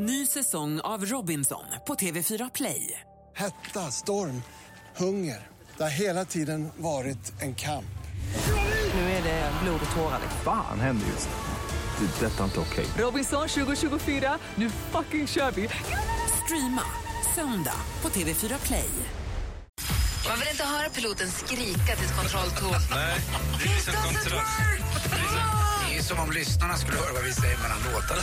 Ny säsong av Robinson på TV4 Play. Hetta, storm, hunger. Det har hela tiden varit en kamp. Nu är det blod och tårar. Fan händer just nu. Det. är Detta är inte okej. Robinson 2024, nu fucking kör vi! Streama söndag på TV4 Play. Man vill inte höra piloten skrika till ett kontrolltorn. Nej, det är som kontroll. Är som om lyssnarna skulle höra vad vi säger mellan låtarna.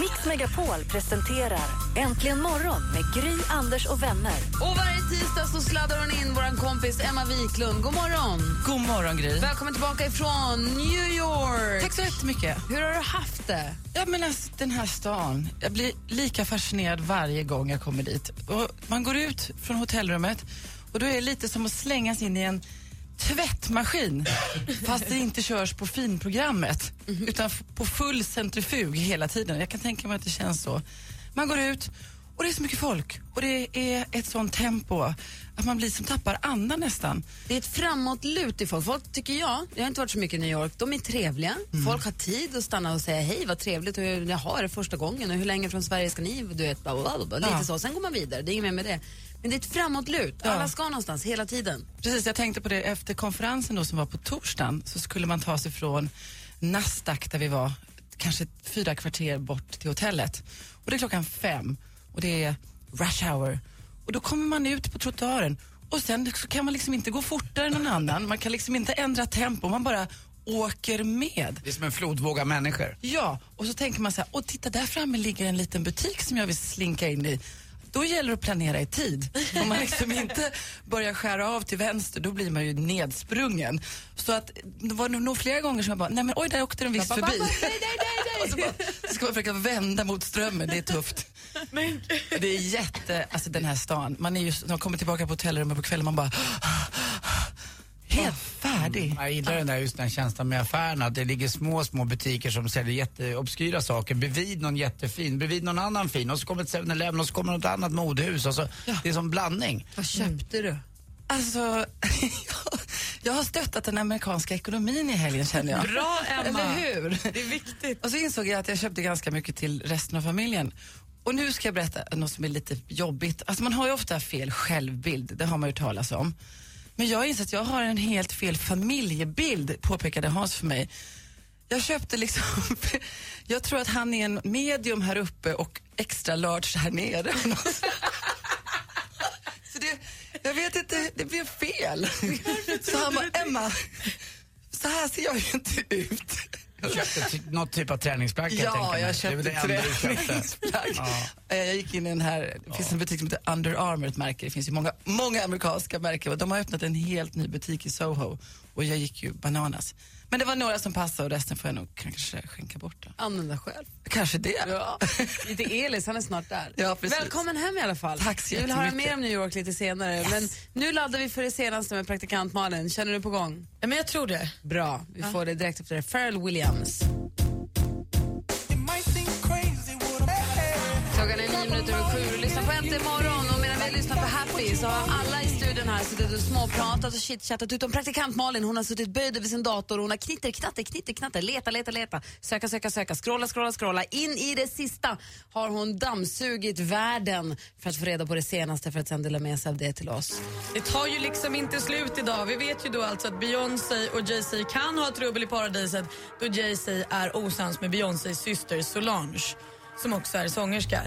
Mix Megapol presenterar Äntligen morgon med Gry, Anders och vänner. Och varje tisdag så sladdar hon in vår kompis Emma Wiklund. God morgon! God morgon, Gry. Välkommen tillbaka ifrån New York. Tack så jättemycket. Hur har du haft det? Ja, men alltså, den här stan, jag blir lika fascinerad varje gång jag kommer dit. Och man går ut från hotellrummet och då är det lite som att slängas in i en tvättmaskin fast det inte körs på finprogrammet utan f- på full centrifug hela tiden. Jag kan tänka mig att det känns så. Man går ut och det är så mycket folk och det är ett sånt tempo att man blir som tappar andan nästan. Det är ett framåtlut i folk. Folk tycker jag, jag har inte varit så mycket i New York, de är trevliga. Folk har tid att stanna och säga hej, vad trevligt, och jag har det första gången och hur länge från Sverige ska ni, du vet, bla, bla, bla, bla. lite Ja. så. Sen går man vidare, det är inget mer med det. Men det är ett framåtlut, Ja. alla ska någonstans hela tiden. Precis, jag tänkte på det efter konferensen då som var på torsdagen så skulle man ta sig från Nasdaq där vi var, kanske fyra kvarter bort till hotellet. Och det är klockan fem och det är rush hour. Och då kommer man ut på trottoaren och sen så kan man liksom inte gå fortare än någon annan. Man kan liksom inte ändra tempo, man bara åker med. Det är som en flodvåg av människor. Ja, och så tänker man så här, och titta där framme ligger en liten butik som jag vill slinka in i. Då gäller det att planera i tid. Om man liksom inte börjar skära av till vänster, då blir man ju nedsprungen. Så att det var nog flera gånger som jag bara, nej men oj, där åkte den visst förbi. Och så bara, ska man försöka vända mot strömmen, det är tufft. Det är jätte, alltså den här stan, man är ju, när man kommer tillbaka på hotellrummet på kvällen, man bara helt färdig. Jag gillar den där, just den känslan med affärerna, att det ligger små, små butiker som säljer jätteobskyra saker bredvid någon jättefin, bredvid någon annan fin och så kommer ett 7-Eleven och så kommer något annat modehus och så, det är som blandning. Vad köpte du? Alltså, jag har stöttat den amerikanska ekonomin i helgen känner jag. Bra, Emma. Eller hur? Det är viktigt. Och så insåg jag att jag köpte ganska mycket till resten av familjen. Och nu ska jag berätta något som är lite jobbigt. Alltså man har ju ofta fel självbild, det har man ju talas om. Men jag insett att jag har en helt fel familjebild, påpekade Hans för mig. Jag köpte liksom, jag tror att han är en medium här uppe och extra large här nere. Så det, jag vet inte, det blev fel. Så han bara, Emma, så här ser jag ju inte ut. Du köpte ty- något typ av träningsplagg kan jag Ja, mig. jag Det är köpte träningsplagg. Ja. Eh, Jag gick in i den här, det finns en butik som heter Under Armour, ett märke. Det finns ju många, många amerikanska märken och de har öppnat en helt ny butik i Soho och jag gick ju bananas. Men det var några som passade och resten får jag nog kanske skänka bort. Då. Använda själv. Kanske det. Ja. Lite Elis, han är snart där. Ja. Välkommen hem i alla fall. Tack så Vi vill höra mer om New York lite senare. Men nu laddar vi för det senaste med praktikant Malin. Känner du på gång? Ja, men jag tror det. Bra, vi får det direkt efter det. Pharrell Williams. Klockan är nio minuter över sju och lyssnar på Äntligen morgon suttit och småpratat och chitchattat utom praktikant Malin. Hon har suttit böjd över sin dator och hon har knitter, knatter, knitter, knatter, leta, leta, leta, söka, söka, söka, scrolla, scrolla, scrolla. In i det sista har hon dammsugit världen för att få reda på det senaste för att sen dela med sig av det till oss. Det tar ju liksom inte slut idag. Vi vet ju då alltså att Beyoncé och Jay-Z kan ha trubbel i paradiset då Jay-Z är osams med Beyoncés syster Solange som också är sångerska.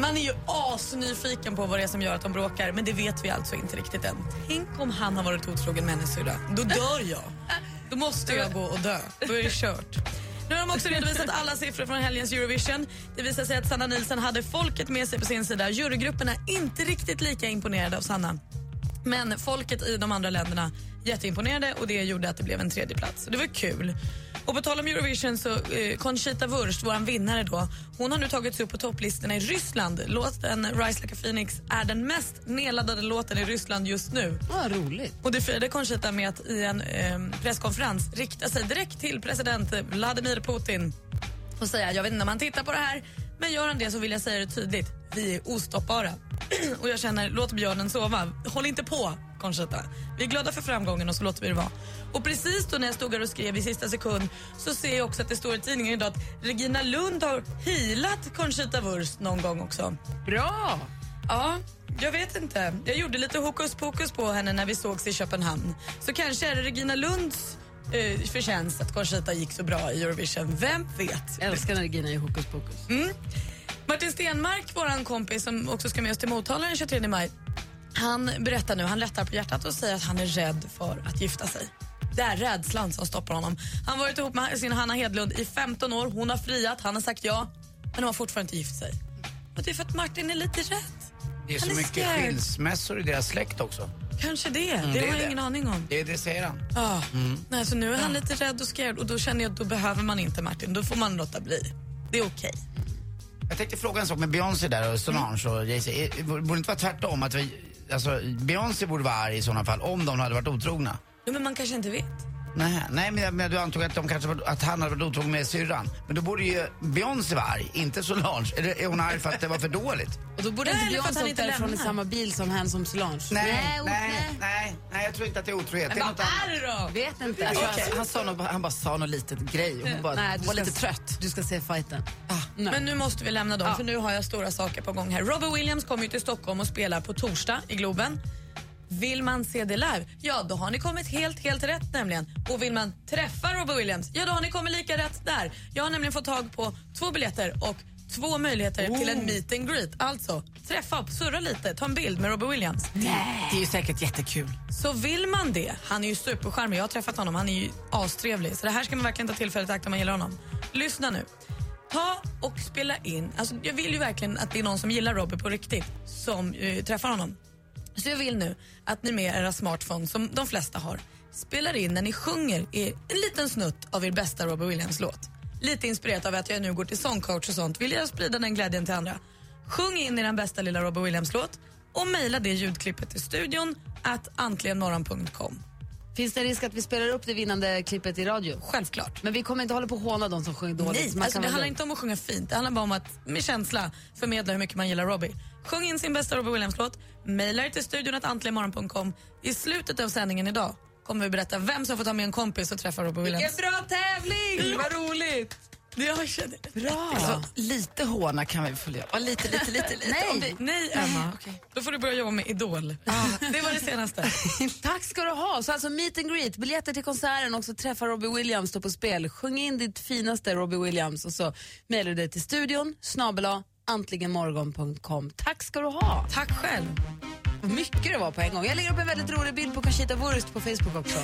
Man är ju asnyfiken på vad det är som gör att de bråkar men det vet vi alltså inte riktigt än. Tänk om han har varit otrogen med hennes syrra. Då dör jag. Då måste jag gå och dö. Då är det kört. Nu har de också redovisat alla siffror från helgens Eurovision. Det visar sig att Sanna Nilsson hade folket med sig på sin sida. Jurygrupperna, är inte riktigt lika imponerade av Sanna. Men folket i de andra länderna jätteimponerade och det gjorde att det blev en tredje plats. Det var kul. Och på tal om Eurovision så eh, Conchita Wurst, vår vinnare då, hon har nu tagits upp på topplistorna i Ryssland. Låten Rise Like a Phoenix är den mest nedladdade låten i Ryssland just nu. Vad roligt. Och det firade Conchita med att i en eh, presskonferens rikta sig direkt till president Vladimir Putin och säga, jag vet inte om han tittar på det här, men gör han det så vill jag säga det tydligt. Vi är ostoppbara. Och jag känner, låt björnen sova. Håll inte på. Conchita. Vi är glada för framgången och så låter vi det vara. Och precis då när jag stod här och skrev i sista sekund så ser jag också att det står i tidningen idag att Regina Lund har healat Conchita Wurst någon gång också. Bra! Ja, jag vet inte. Jag gjorde lite hokus pokus på henne när vi sågs i Köpenhamn. Så kanske är det Regina Lunds eh, förtjänst att Conchita gick så bra i Eurovision. Vem vet? Jag älskar när Regina är hokus pokus. Martin Stenmark, vår kompis som också ska med oss till Motala den 23 maj, han berättar nu, han lättar på hjärtat och säger att han är rädd för att gifta sig. Det är rädslan som stoppar honom. Han har varit ihop med sin Hanna Hedlund i 15 år. Hon har friat, han har sagt ja, men de har fortfarande inte gift sig. Och det är för att Martin är lite rädd. Det är så är mycket scared. skilsmässor i deras släkt också. Kanske det, det, Mm, det är har jag det. ingen aning om. Det, det säger han. Ja. Nej, så nu är han lite rädd och scared och då känner jag att då behöver man inte Martin. Då får man låta bli. Det är okej. Jag tänkte fråga en sak med Beyoncé där och Solange och Jay-Z. Borde det inte vara tvärtom? Att vi, alltså, Beyoncé borde vara arg i sådana fall om de hade varit otrogna. Jo, men man kanske inte vet. Nej, nej men, jag- men du antog att, de kanske var, att han hade varit otrogen med syrran. Men då borde ju Beyoncé vara arg, inte Solange. Eller är hon arg för att det var för dåligt? Och då borde Nej, inte Beyoncé han åkt inte därifrån i samma bil som hen som Solange. Nej, o- nej, nej, nej, jag tror inte att det är otrohet. Det är något annat. är det då? Vet inte. Tror han, han, sa nog, han bara sa något litet grej och hon bara Nej, du var lite trött. Du ska se fighten. Nej. Men nu måste vi lämna dem, Ja. för nu har jag stora saker på gång här. Robbie Williams kommer ju till Stockholm och spelar på torsdag i Globen. Vill man se det live, ja då har ni kommit helt, helt rätt nämligen. Och vill man träffa Robbie Williams, ja då har ni kommit lika rätt där. Jag har nämligen fått tag på två biljetter och två möjligheter till en meet and greet. Alltså, träffa, surra lite, ta en bild med Robbie Williams. Det är ju säkert jättekul. Så vill man det, han är ju supercharmig, jag har träffat honom, han är ju astrevlig. Så det här ska man verkligen ta tillfället i akt om man gillar honom. Lyssna nu. Ta och spela in, alltså jag vill ju verkligen att det är någon som gillar Robbie på riktigt som eh, träffar honom. Så jag vill nu att ni med era smartphones, som de flesta har, spelar in när ni sjunger i en liten snutt av er bästa Robbie Williams-låt. Lite inspirerat av att jag nu går till sångcoach och sånt vill jag sprida den glädjen till andra. Sjung in i den bästa lilla Robbie Williams-låt och mejla det ljudklippet till studion att antligenmorgon.com. Finns det en risk att vi spelar upp det vinnande klippet i radio? Självklart. Men vi kommer inte hålla på och håna de som sjunger dåligt. Nej, alltså det handlar lugn. inte om att sjunga fint. Det handlar bara om att med känsla förmedla hur mycket man gillar Robbie. Sjung in sin bästa Robbie Williams-låt, mejla det till studion att. I slutet av sändningen idag kommer vi berätta vem som får ta med en kompis och träffa Robbie Williams. bra tävling! Vad roligt! Jag känner. Bra! Alltså, lite håna kan vi få leva. Lite, lite, lite. lite. Nej. Det, Nej, Emma. Då får du börja jobba med Idol. Det var det senaste. Tack ska du ha. Så alltså meet and greet, biljetter till konserten och så träffa Robbie Williams står på spel. Sjung in ditt finaste Robbie Williams och så mejlar du det till studion snabela antligenmorgon.com. Tack ska du ha. Tack själv. Mycket det var på en gång. Jag lägger upp en väldigt rolig bild på Conchita Wurst på Facebook också.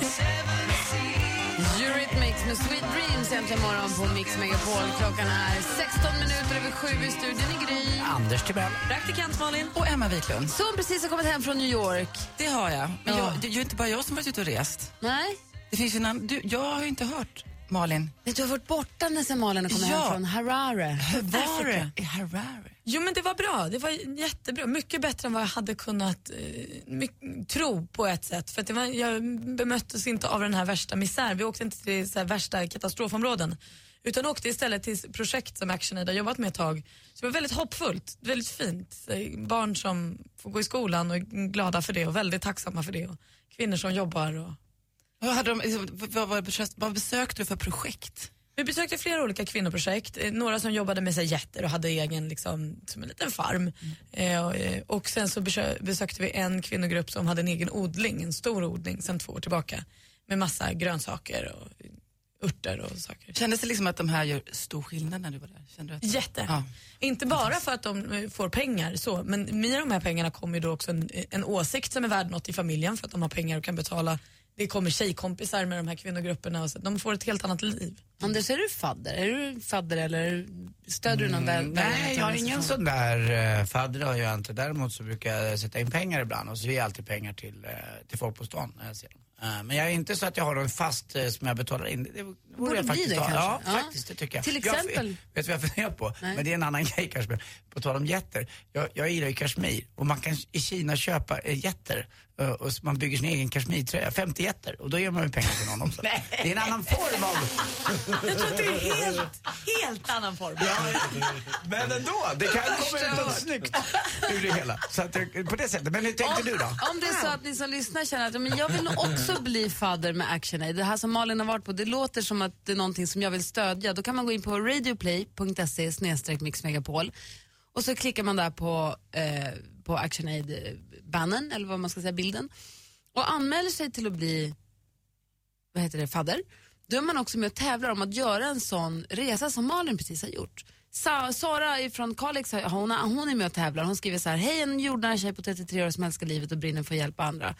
Eurythmics med Sweet Dreams äntligen morgon på Mix Megapol. Klockan är 16 minuter över sju i studion i Gry. Anders Timell. Praktikant Malin. och Emma Wiklund. Som precis har kommit hem från New York. Det har jag. Men Ja. jag, det är ju inte bara jag som varit ute och rest. Nej? Det finns ju en annan, du, jag har ju inte hört Malin. Du har varit borta när sen Malin kommit Ja. hem från Harare. Hur var det i Harare? Jo men det var bra, det var jättebra. Mycket bättre än vad jag hade kunnat eh, tro på ett sätt. För att det var, jag bemöttes inte av den här värsta misär. Vi åkte inte till så värsta katastrofområden. Utan åkte istället till projekt som ActionAid har jobbat med ett tag. Så det var väldigt hoppfullt, väldigt fint. Barn som får gå i skolan och är glada för det och väldigt tacksamma för det. Och kvinnor som jobbar. Och... Vad, hade de, liksom, vad, vad, vad besökte du för projekt? Vi besökte flera olika kvinnoprojekt. Eh, Några som jobbade med sig jätter och hade egen, liksom, som en liten farm. Eh, och, eh, och sen så besö- besökte vi en kvinnogrupp som hade en egen odling, en stor odling sedan två år tillbaka. Med massa grönsaker och örter och saker. Kändes det liksom att de här gör stor skillnad när du var där? Kände du att, Jätte. Ja. Inte bara för att de eh, får pengar så, men med de här pengarna kommer ju då också en, en åsikt som är värd något i familjen för att de har pengar och kan betala. Det kommer tjejkompisar med de här kvinnogrupperna och så, de får ett helt annat liv. Anders, är du fadder? Är du fadder eller stöder du någon väl? Mm, Nej, jag har ingen sån där uh, fadder har jag inte. Däremot så brukar jag sätta in pengar ibland och så ger jag alltid pengar till, eh, till folk på stan när jag ser dem. Eh, Men jag är inte så att jag har någon fast som jag betalar in. Det borde Borde jag faktiskt det ha. kanske. Ja, Ja. faktiskt. Det tycker jag. Till Jag, exempel? vet du vad jag funderar på? Nej. Men det är en annan grej kanske. På tal om getter. Jag, jag gillar ju kashmir och man kan i Kina köpa eh, getter. eh, Och man bygger sin egen kashmirtröja. 50 getter. Och då ger man ju pengar till någon också. det är en annan form av... Jag tror att det är helt, helt annan form. Men ändå, det kan komma ut något snyggt ur det hela. Så att, jag- på det sättet. Men hur tänkte du då? Om det är så att ni som lyssnar känner att men jag vill nog också bli fadder med ActionAid, det här som Malin har varit på, det låter som att att det är någonting som jag vill stödja, då kan man gå in på radioplay.se snedstreck mixmegapol och så klickar man där på, eh, på ActionAid-bannen, eller vad man ska säga, bilden, och anmäler sig till att bli vad heter det, fadder, då är man också med och tävlar om att göra en sån resa som Malin precis har gjort. Sa, Sara från Kalix, hon, hon är med och tävlar. Hon skriver så här, hej en jordnära tjej på 33 år som älskar livet och brinner för att hjälpa andra.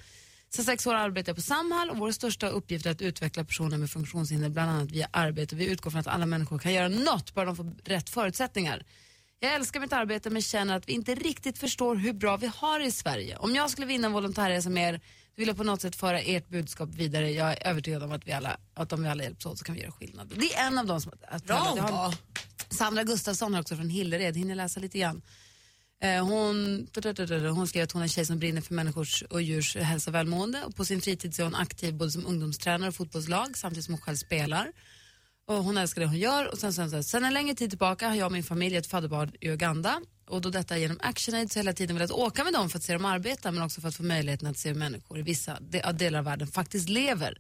Sen sex år arbetar jag på Samhall och vår största uppgift är att utveckla personer med funktionshinder bland annat via arbete. Vi utgår från att alla människor kan göra något, bara de får rätt förutsättningar. Jag älskar mitt arbete men känner att vi inte riktigt förstår hur bra vi har det i Sverige. Om jag skulle vinna en volontärresa med er, vill jag på något sätt föra ert budskap vidare. Jag är övertygad om att, vi alla, att om vi alla hjälps åt så kan vi göra skillnad. Det är en av dem som har tävlat. Jag har- Sandra Gustafsson har också från Hillered, hinner läsa lite grann. Eh, hon, hon skrev att hon är en tjej som brinner för människors och djurs hälsa och välmående. Och på sin fritid så är hon aktiv både som ungdomstränare och fotbollslag samtidigt som hon själv spelar. Och hon älskar det hon gör. Och sen, sen, sen, sen en längre tid tillbaka har jag och min familj ett fadderbarn i Uganda. Och då detta genom ActionAid så hela tiden velat åka med dem för att se dem arbeta men också för att få möjligheten att se hur människor i vissa delar av världen faktiskt lever.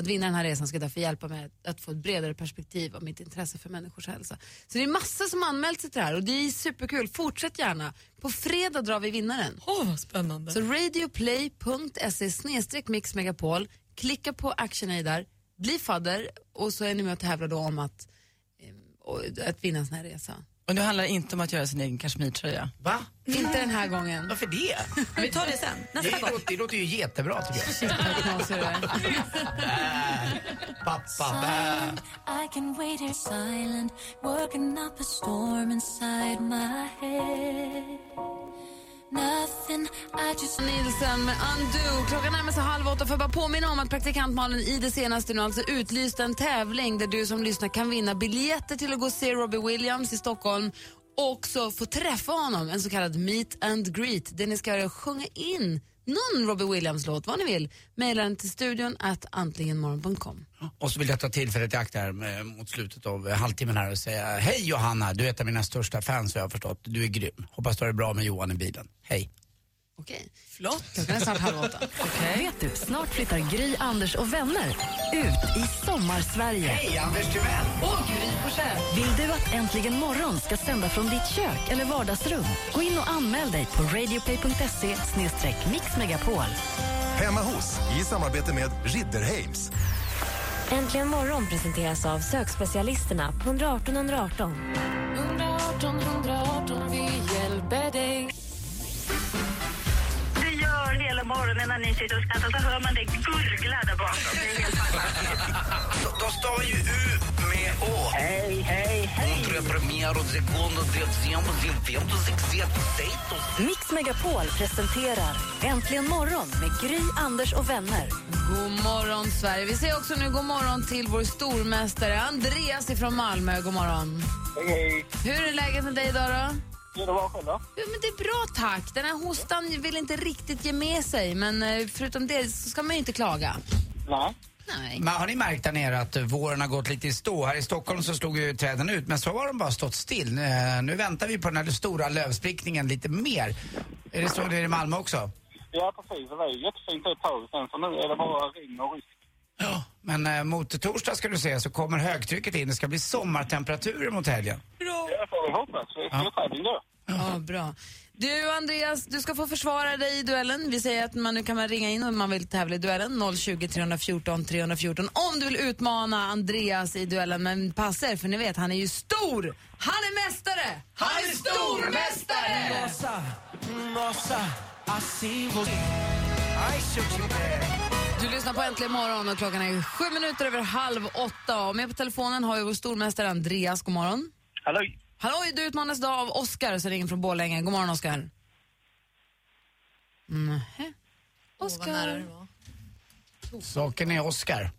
Att vinna den här resan ska därför hjälpa mig att- få ett bredare perspektiv av mitt intresse för människors hälsa. Så det är massa som anmält sig till det här och det är superkul. Fortsätt gärna. På fredag drar vi vinnaren. Åh, vad spännande. Så radioplay.se snedstreck mixmegapol. Klicka på ActionAid där, bli fadder och så är ni med och tävlar då om att, eh, att vinna en sån här resa. Och nu handlar det inte om att göra sin egen kashmirtröja. Va? Inte den här gången. Varför det? Vi tar det sen. Nästa Det gång. låter, det låter ju jättebra tycker jag. Shit vad knasig du är. Pappa, bä. I can wait here silent, working up a storm inside my head. Nothing, I just Nilsen med Undo. Klockan närmar sig halv åtta. Får jag bara påminna om att praktikant Malin i det senaste nu alltså utlyste en tävling där du som lyssnar kan vinna biljetter till att gå och se Robbie Williams i Stockholm och också få träffa honom, en så kallad meet and greet där ni ska sjunga in någon Robbie Williams-låt, vad ni vill. Maila den till studion att antligenmorgon.com. Och så vill jag ta tillfället i akt här eh, mot slutet av eh, halvtimmen här och säga Hej Johanna, du är ett av mina största fans vad jag har förstått. Du är grym. Hoppas du har det bra med Johan i bilen. Hej. Okej. Flott. Klockan är snart halv åtta. Vet du, snart flyttar Gry, Anders och vänner ut i sommarsverige. Hej Anders Timell! Vill du att Äntligen morgon ska sända från ditt kök eller vardagsrum? Gå in och anmäl dig på radioplay.se mixmegapol. Hemma hos, i samarbete med Ridderheims. Äntligen morgon presenteras av sökspecialisterna på 118 118. 118 118, vi hjälper dig. Morgonen när ni sitter och skrattar så hör man det gurgla där bakom. Det är helt fantastiskt. De stavar ju U med Å. Hej, hej, hej. Mix Megapol presenterar Äntligen morgon med Gry, Anders och vänner. God morgon, Sverige. Vi säger också nu god morgon till vår stormästare Andreas ifrån Malmö. God morgon. Hej, hej. Hur är läget med dig idag då? Ja, det var själv då? Jo, men det är bra tack. Den här hostan vill inte riktigt ge med sig, men eh, förutom det så ska man ju inte klaga. Nej. Nej. Men har ni märkt där nere att våren har gått lite i stå? Här i Stockholm så slog ju träden ut, men så har de bara stått still. Eh, Nu väntar vi på den här stora lövsprickningen lite mer. Är det så det är i Malmö också? Ja, precis. Det var ju jättefint ett tag sen, så nu är det bara regn och risk. Ja. Men eh, mot torsdag ska du se så kommer högtrycket in. Det ska bli sommartemperaturer mot helgen. Det får vi hoppas. Vi är stortävling då. Ja, bra. Du, Andreas, du ska få försvara dig i duellen. Vi säger att man nu kan man ringa in om man vill tävla i duellen. 020 314 314. Om du vill utmana Andreas i duellen, men passa er, för ni vet, han är ju stor! Han är mästare! Han är stormästare! Du lyssnar på Äntligen morgon och klockan är sju minuter över halv åtta. Och med på telefonen har vi vår stormästare Andreas. God morgon. Hallå? Halloj, du utmanas idag av Oskar som ringer från Borlänge. God morgon, Oskar. Det Oskar. var. Saken är Oscar.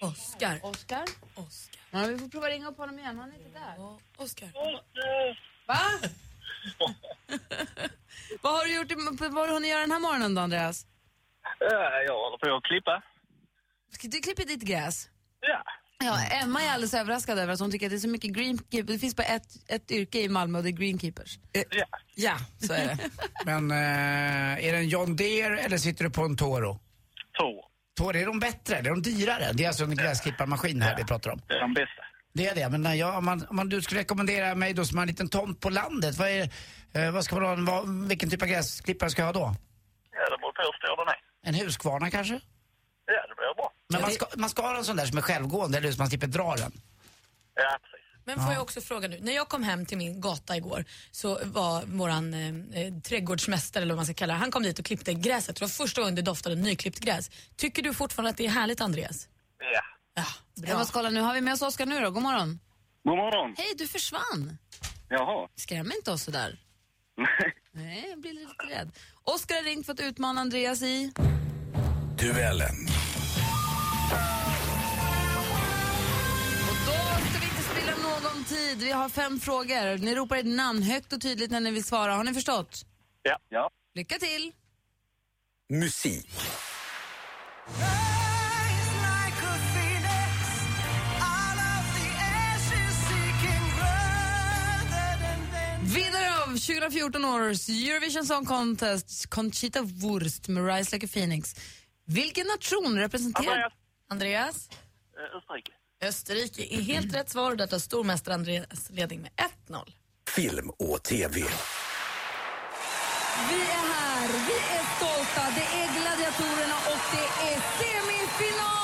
Oscar. Oscar? Oscar. Ja, vi får prova ringa upp honom igen, han är inte där. Oscar. Va? vad har du gjort, vad har du hunnit göra den här morgonen då, Andreas? Jag håller på att klippa. Ska du klippa ditt gräs? Ja. Ja, Emma är alldeles överraskad över att hon tycker att det är så mycket greenkeepers. Det finns bara ett, ett yrke i Malmö och det är greenkeepers. Ja. Ja, så är det. Men eh, är det en John Deere eller sitter du på en Toro? Toro. Toro, är de bättre? Är de dyrare? Det är alltså en gräsklipparmaskin här vi pratar om. Det är de bästa. Det är det, men när jag, om, man, om man, du skulle rekommendera mig då som har en liten tomt på landet, vad, är, eh, vad ska man ha, vad, vilken typ av gräsklippare ska jag ha då? Ja, det beror på hur stor den är. En Husqvarna kanske? Ja, det blir bra. Men man ska, man ska ha en sån där som är självgående, eller hur? Så man slipper dra den. Ja, precis. Men får jag också fråga nu, när jag kom hem till min gata igår så var våran eh, eh, trädgårdsmästare eller vad man ska kalla det, han kom dit och klippte gräset. Det var första gången det doftade nyklippt gräs. Tycker du fortfarande att det är härligt Andreas? Ja. Jag måste kolla nu, har vi med oss Oskar nu då? God morgon. God morgon. Hej, du försvann. Jaha. Skräm inte oss sådär. Nej. Nej, jag blir lite rädd. Oskar har ringt för att utmana Andreas i... Duellen. Och då ska vi inte spilla någon tid. Vi har fem frågor. Ni ropar ett namn högt och tydligt när ni vill svara. Har ni förstått? Ja. ja. Lycka till! Musik. Vinnare av 2014 års Eurovision Song Contest, Conchita Wurst med Rise Like a Phoenix. Vilken nation representerar... Andreas. Andreas? Eh, Österrike. Österrike är helt rätt svar och där tar stormästare Andreas ledning med 1-0. Film och TV. Vi är här, vi är stolta. Det är gladiatorerna och det är semifinal!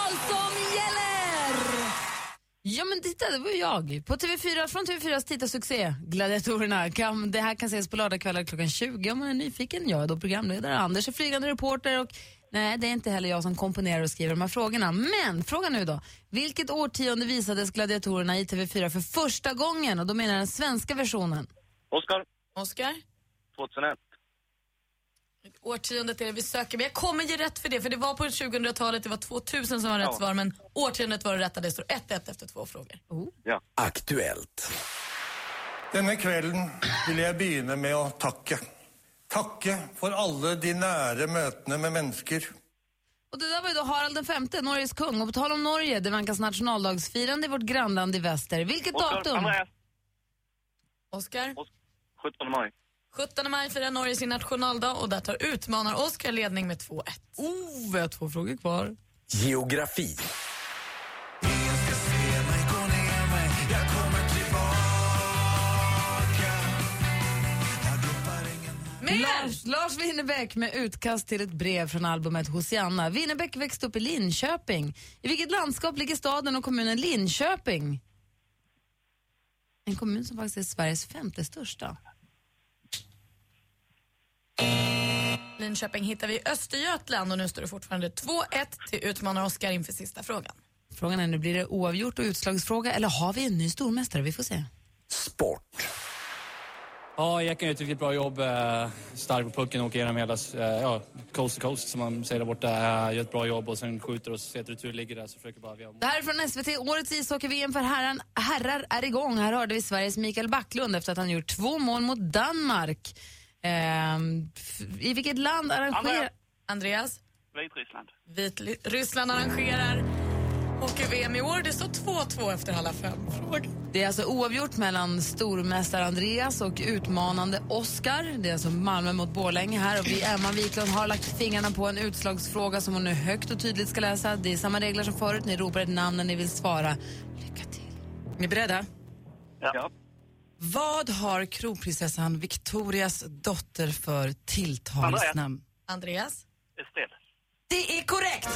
Ja men titta, det var ju jag. På TV4, från TV4s tittarsuccé, Gladiatorerna. Kan, det här kan ses på lördagskvällar klockan 20 om man är nyfiken. Jag är då programledare, Anders är flygande reporter och nej, det är inte heller jag som komponerar och skriver de här frågorna. Men frågan nu då. Vilket årtionde visades Gladiatorerna i TV4 för första gången? Och då menar jag den svenska versionen. Oskar. Oskar? 2001. Årtiondet är det vi söker, men jag kommer ge rätt för det, för det var på 2000-talet, det var 2000 som var rätt Ja. svar, men årtiondet var det rätta. Det står 1-1 efter två frågor. Ja. Aktuellt. Denne kvelden vil jeg begynne med å takke. Takke for alle de nære møtene med mennesker. Och det där var ju då Harald V, Norges kung. Och på tal om Norge, det vankas nationaldagsfirande i vårt grannland i väster. Vilket Oskar. datum? Andreas. Oskar? 17 maj. 17 maj firar Norge sin nationaldag och där tar utmanar Oskar ledning med 2-1. Oh, vi har två frågor kvar. Geografi. Lars, Lars Winnerbäck med utkast till ett brev från albumet Hosianna. Winnerbäck växte upp i Linköping. I vilket landskap ligger staden och kommunen Linköping? En kommun som faktiskt är Sveriges femte största. Linköping hittar vi Östergötland och nu står det fortfarande 2-1 till utmanar Oskar inför sista frågan. Frågan är nu, blir det oavgjort och utslagsfråga eller har vi en ny stormästare? Vi får se. Sport. Ja, Ekan gör ett riktigt bra jobb. eh, Stark på pucken och åker igenom hela, eh, ja, coast to coast som man säger där borta. Eh, Gör ett bra jobb och sen skjuter och ser till retur ligger där så försöker bara vi Det här är från SVT. Årets ishockey-VM för herran, herrar är igång. Här hörde vi Sveriges Mikael Backlund efter att han gjort två mål mot Danmark. Ehm, I vilket land arrangerar... Andreas? Vitryssland. Vitryssland arrangerar hockey-VM i år. Det står 2-2 efter alla fem frågor. Det är alltså oavgjort mellan stormästare Andreas och utmanande Oscar. Det är alltså Malmö mot Borlänge här och vi, Emma Wiklund har lagt fingrarna på en utslagsfråga som hon nu högt och tydligt ska läsa. Det är samma regler som förut. Ni ropar ett namn när ni vill svara. Är ni beredda? Ja. Vad har kronprinsessan Victorias dotter för tilltalsnamn? Andreas? Estelle. Det är korrekt!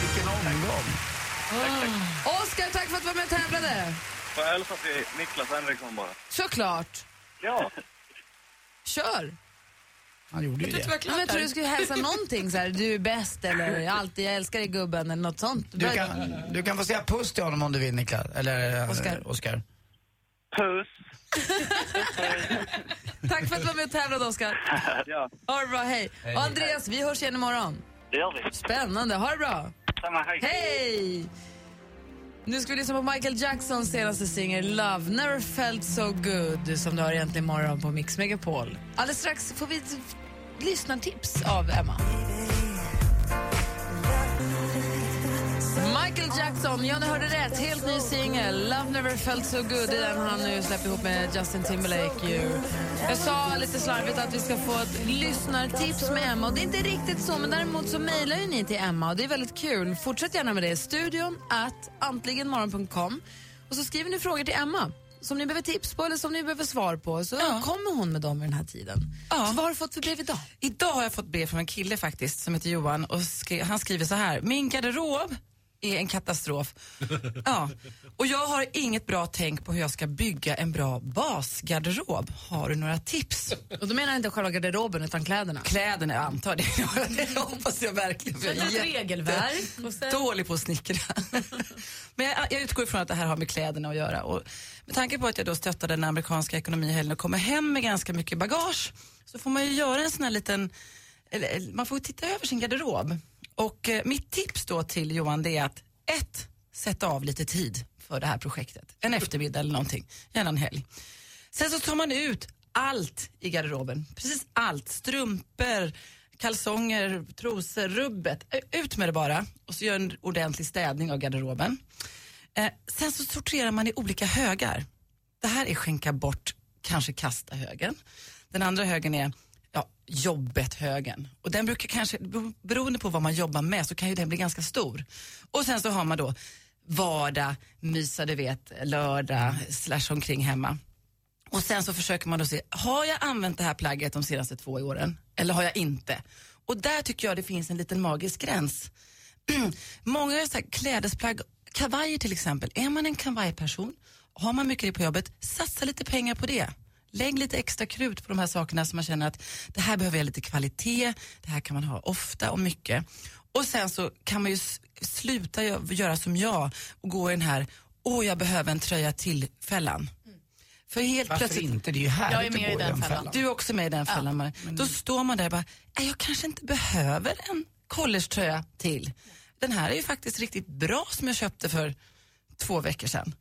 Vilken omgång! Oh. Oscar, tack för att du var med och tävlade. Får jag hälsa till Niklas Henriksson bara? Såklart. Ja. Kör. Han gjorde ju Jag tror det. men jag tror du skulle hälsa någonting så här, du är bäst eller alltid jag älskar dig gubben eller något sånt. Du kan, du kan få säga puss till honom om du vill Niklas. Eller eh, Oscar. Oscar. Puss. Tack för att du var med och tävlade Oskar. ja, Ha det bra, hej. Och Andreas, vi hörs igen imorgon. det gör vi. Spännande, ha det bra. Samma, hej. Hej! Nu ska vi lyssna på Michael Jacksons senaste singel Love Never Felt So Good som du har egentligen imorgon på Mix Megapol. Alldeles strax får vi ett lyssnartips av Emma. Michael Jackson, ja ni hörde rätt. Helt ny singel. Love Never Felt So Good. Det är den han nu släpper ihop med Justin Timberlake. Ju. Jag sa lite slarvigt att vi ska få ett lyssnartips med Emma. Och det är inte riktigt så, men däremot så mejlar ju ni till Emma och det är väldigt kul. Fortsätt gärna med det. Studion at antligenmorgon.com. Och så skriver ni frågor till Emma som ni behöver tips på eller som ni behöver svar på. Så kommer hon med dem vid den här tiden. Så vad har du fått för brev idag? Idag har jag fått brev från en kille faktiskt som heter Johan och skri- han skriver så här. Min garderob är en katastrof. ja. Och jag har inget bra tänk på hur jag ska bygga en bra basgarderob. Har du några tips? Och då menar jag inte själva garderoben utan kläderna. Kläderna, jag antar det. det hoppas jag verkligen. för jag är regelverk. Och sen- Dålig på att snickra. Men jag, jag utgår ifrån att det här har med kläderna att göra. Och med tanke på att jag då stöttar den amerikanska ekonomin i helgen och kommer hem med ganska mycket bagage så får man ju göra en sån här liten, eller, man får titta över sin garderob. Och eh, mitt tips då till Johan det är att ett, sätta av lite tid för det här projektet. En eftermiddag eller någonting, gärna en helg. Sen så tar man ut allt i garderoben, precis allt. Strumpor, kalsonger, trosor, rubbet. Eh, ut med det bara och så gör en ordentlig städning av garderoben. Eh, sen så sorterar man i olika högar. Det här är skänka bort, kanske kasta högen. Den andra högen är ja, jobbet-högen. Och den brukar kanske, beroende på vad man jobbar med så kan ju den bli ganska stor. Och sen så har man då vardag, mysa du vet, lördag, slash omkring hemma. Och sen så försöker man då se, har jag använt det här plagget de senaste två åren? Eller har jag inte? Och där tycker jag det finns en liten magisk gräns. Många så här klädesplagg, kavajer till exempel. Är man en kavajperson, har man mycket det på jobbet, satsa lite pengar på det. Lägg lite extra krut på de här sakerna som man känner att det här behöver jag lite kvalitet, det här kan man ha ofta och mycket. Och sen så kan man ju sluta gö- göra som jag och gå i den här, åh jag behöver en tröja till-fällan. För helt Varför plötsligt... inte? Det är ju härligt Jag är att med gå i den fällan. Du är också med i den fällan. Marie. Då står man där och bara, "Nej, jag kanske inte behöver en collegetröja till. Den här är ju faktiskt riktigt bra som jag köpte för två veckor sedan.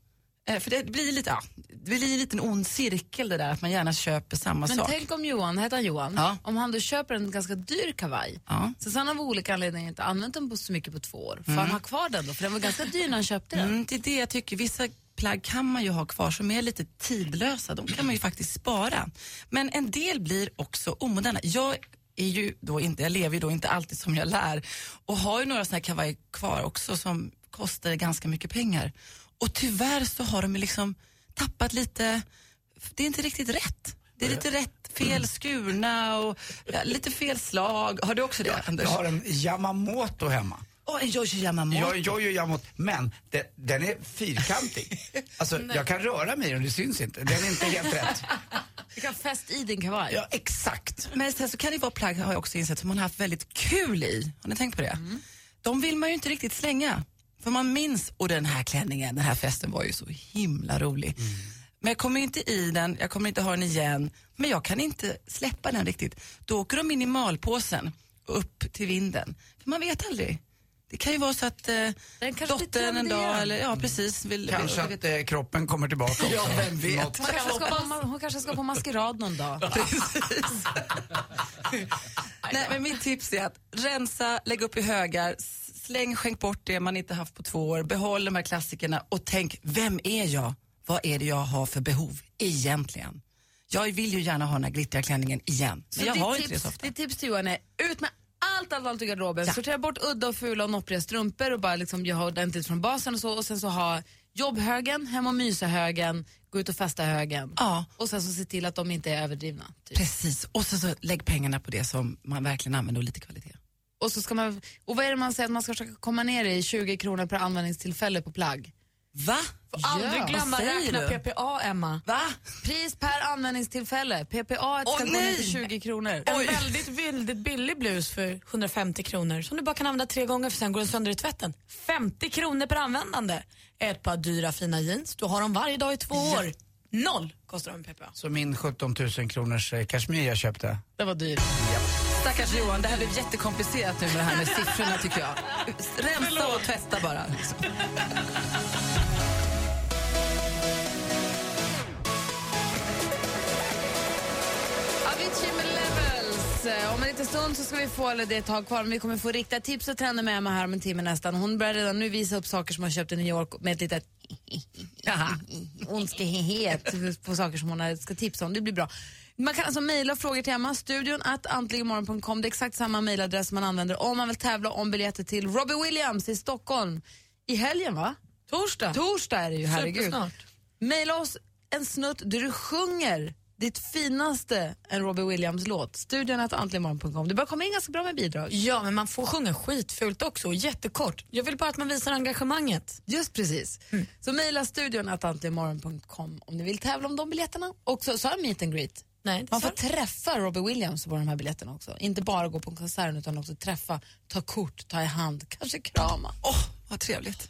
Eh, för det blir lite, ja, det blir en liten ond cirkel det där att man gärna köper samma Men sak. tänk om Johan, heter han Johan, Ja. om han då köper en ganska dyr kavaj. Ja. Så sen av olika anledningar inte använt den på så mycket på två år. Får Mm. han ha kvar den då? För den var ganska dyr när han köpte den. Mm, det är det jag tycker. Vissa plagg kan man ju ha kvar som är lite tidlösa. De kan man ju faktiskt spara. Men en del blir också omoderna. Jag är ju då inte, jag lever ju då inte alltid som jag lär och har ju några såna här kavajer kvar också som kostar ganska mycket pengar. Och tyvärr så har de liksom tappat lite, det är inte riktigt rätt. Det är lite rätt, fel skurna och ja, lite fel slag. Har du också det Anders? Jag har en Yamamoto hemma. Åh, en Jojo Yamamoto. Jag, jag gör Yamamoto, men det, den är fyrkantig. Alltså, jag kan röra mig i den, det syns inte. Den är inte helt rätt. Du kan fäst i din kavaj. Ja, exakt. Men sen så kan det vara plagg, har jag också insett, som man har haft väldigt kul i. Har ni tänkt på det? De vill man ju inte riktigt slänga. För man minns, och den här klänningen, den här festen var ju så himla rolig. Men jag kommer inte i den, jag kommer inte ha den igen, men jag kan inte släppa den riktigt. Då åker de in i malpåsen upp till vinden. För man vet aldrig. Det kan ju vara så att eh, dottern en dag, eller ja precis. Vill, Kanske vill, att eh, kroppen kommer tillbaka också. Ja, vem vet? Hon kanske, ska på, hon kanske ska på maskerad någon dag. Nej, men mitt tips är att rensa, lägg upp i högar, släng, skänk bort det man inte haft på två år, behåll de här klassikerna och tänk, vem är jag? Vad är det jag har för behov egentligen? Jag vill ju gärna ha den här glittriga klänningen igen, men Så jag har inte det tips, så ofta. Ditt tips till Johan är ut med allt, allt, allt i garderoben. Sortera bort udda och fula och noppriga strumpor och bara liksom göra ordentligt från basen och så. Och sen så ha jobbhögen, hem och mysa-högen, gå ut och festa-högen. Ja. Och sen så se till att de inte är överdrivna. Typ. Precis, och så, så lägg pengarna på det som man verkligen använder och lite kvalitet. Och, så ska man, och vad är det man säger att man ska försöka komma ner i? 20 kronor per användningstillfälle på plagg. Va? Får aldrig Ja, glömma räkna du? PPA, Emma. Va? Pris per användningstillfälle. PPA ska Åh, gå ner nej! till 20 kronor. En väldigt, väldigt billig blus för 150 kronor som du bara kan använda tre gånger för sen går den sönder i tvätten. 50 kronor per användande. Ett par dyra fina jeans. Du har dem varje dag i två år. Noll kostar de med PPA. Så min 17 000 kronors eh, kashmir jag köpte. Det var dyrt. Stackars Johan, det här blev jättekomplicerat nu med det här med siffrorna tycker jag. Rensa och tvätta bara. Liksom. Eh, Om en liten stund så ska vi få, eller det är ett tag kvar, men vi kommer få riktiga tips och trender med Emma här om en timme nästan. Hon börjar redan nu visa upp saker som hon köpt i New York med ett litet ondskehet på saker som hon ska tipsa om. Det blir bra. Man kan alltså mejla frågor till Emma, studion att antligenmorgon.com. Det är exakt samma mejladress man använder om man vill tävla om biljetter till Robbie Williams i Stockholm i helgen va? Torsdag. Torsdag är det ju, herregud. Mejla oss en snutt där du sjunger ditt finaste en Robbie Williams-låt. Studion att antligenmorgon.com. Det börjar komma in ganska bra med bidrag. Ja, men man får sjunga skitfult också och jättekort. Jag vill bara att man visar engagemanget. Just precis. Så mejla studion att antligenmorgon.com om ni vill tävla om de biljetterna. Och så, har jag meet and greet. Nej, Man får träffa Robbie Williams på de här biljetterna också. Inte bara gå på konserten utan också träffa, ta kort, ta i hand, kanske krama. Åh, vad trevligt.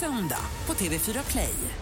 söndag på TV4 Play.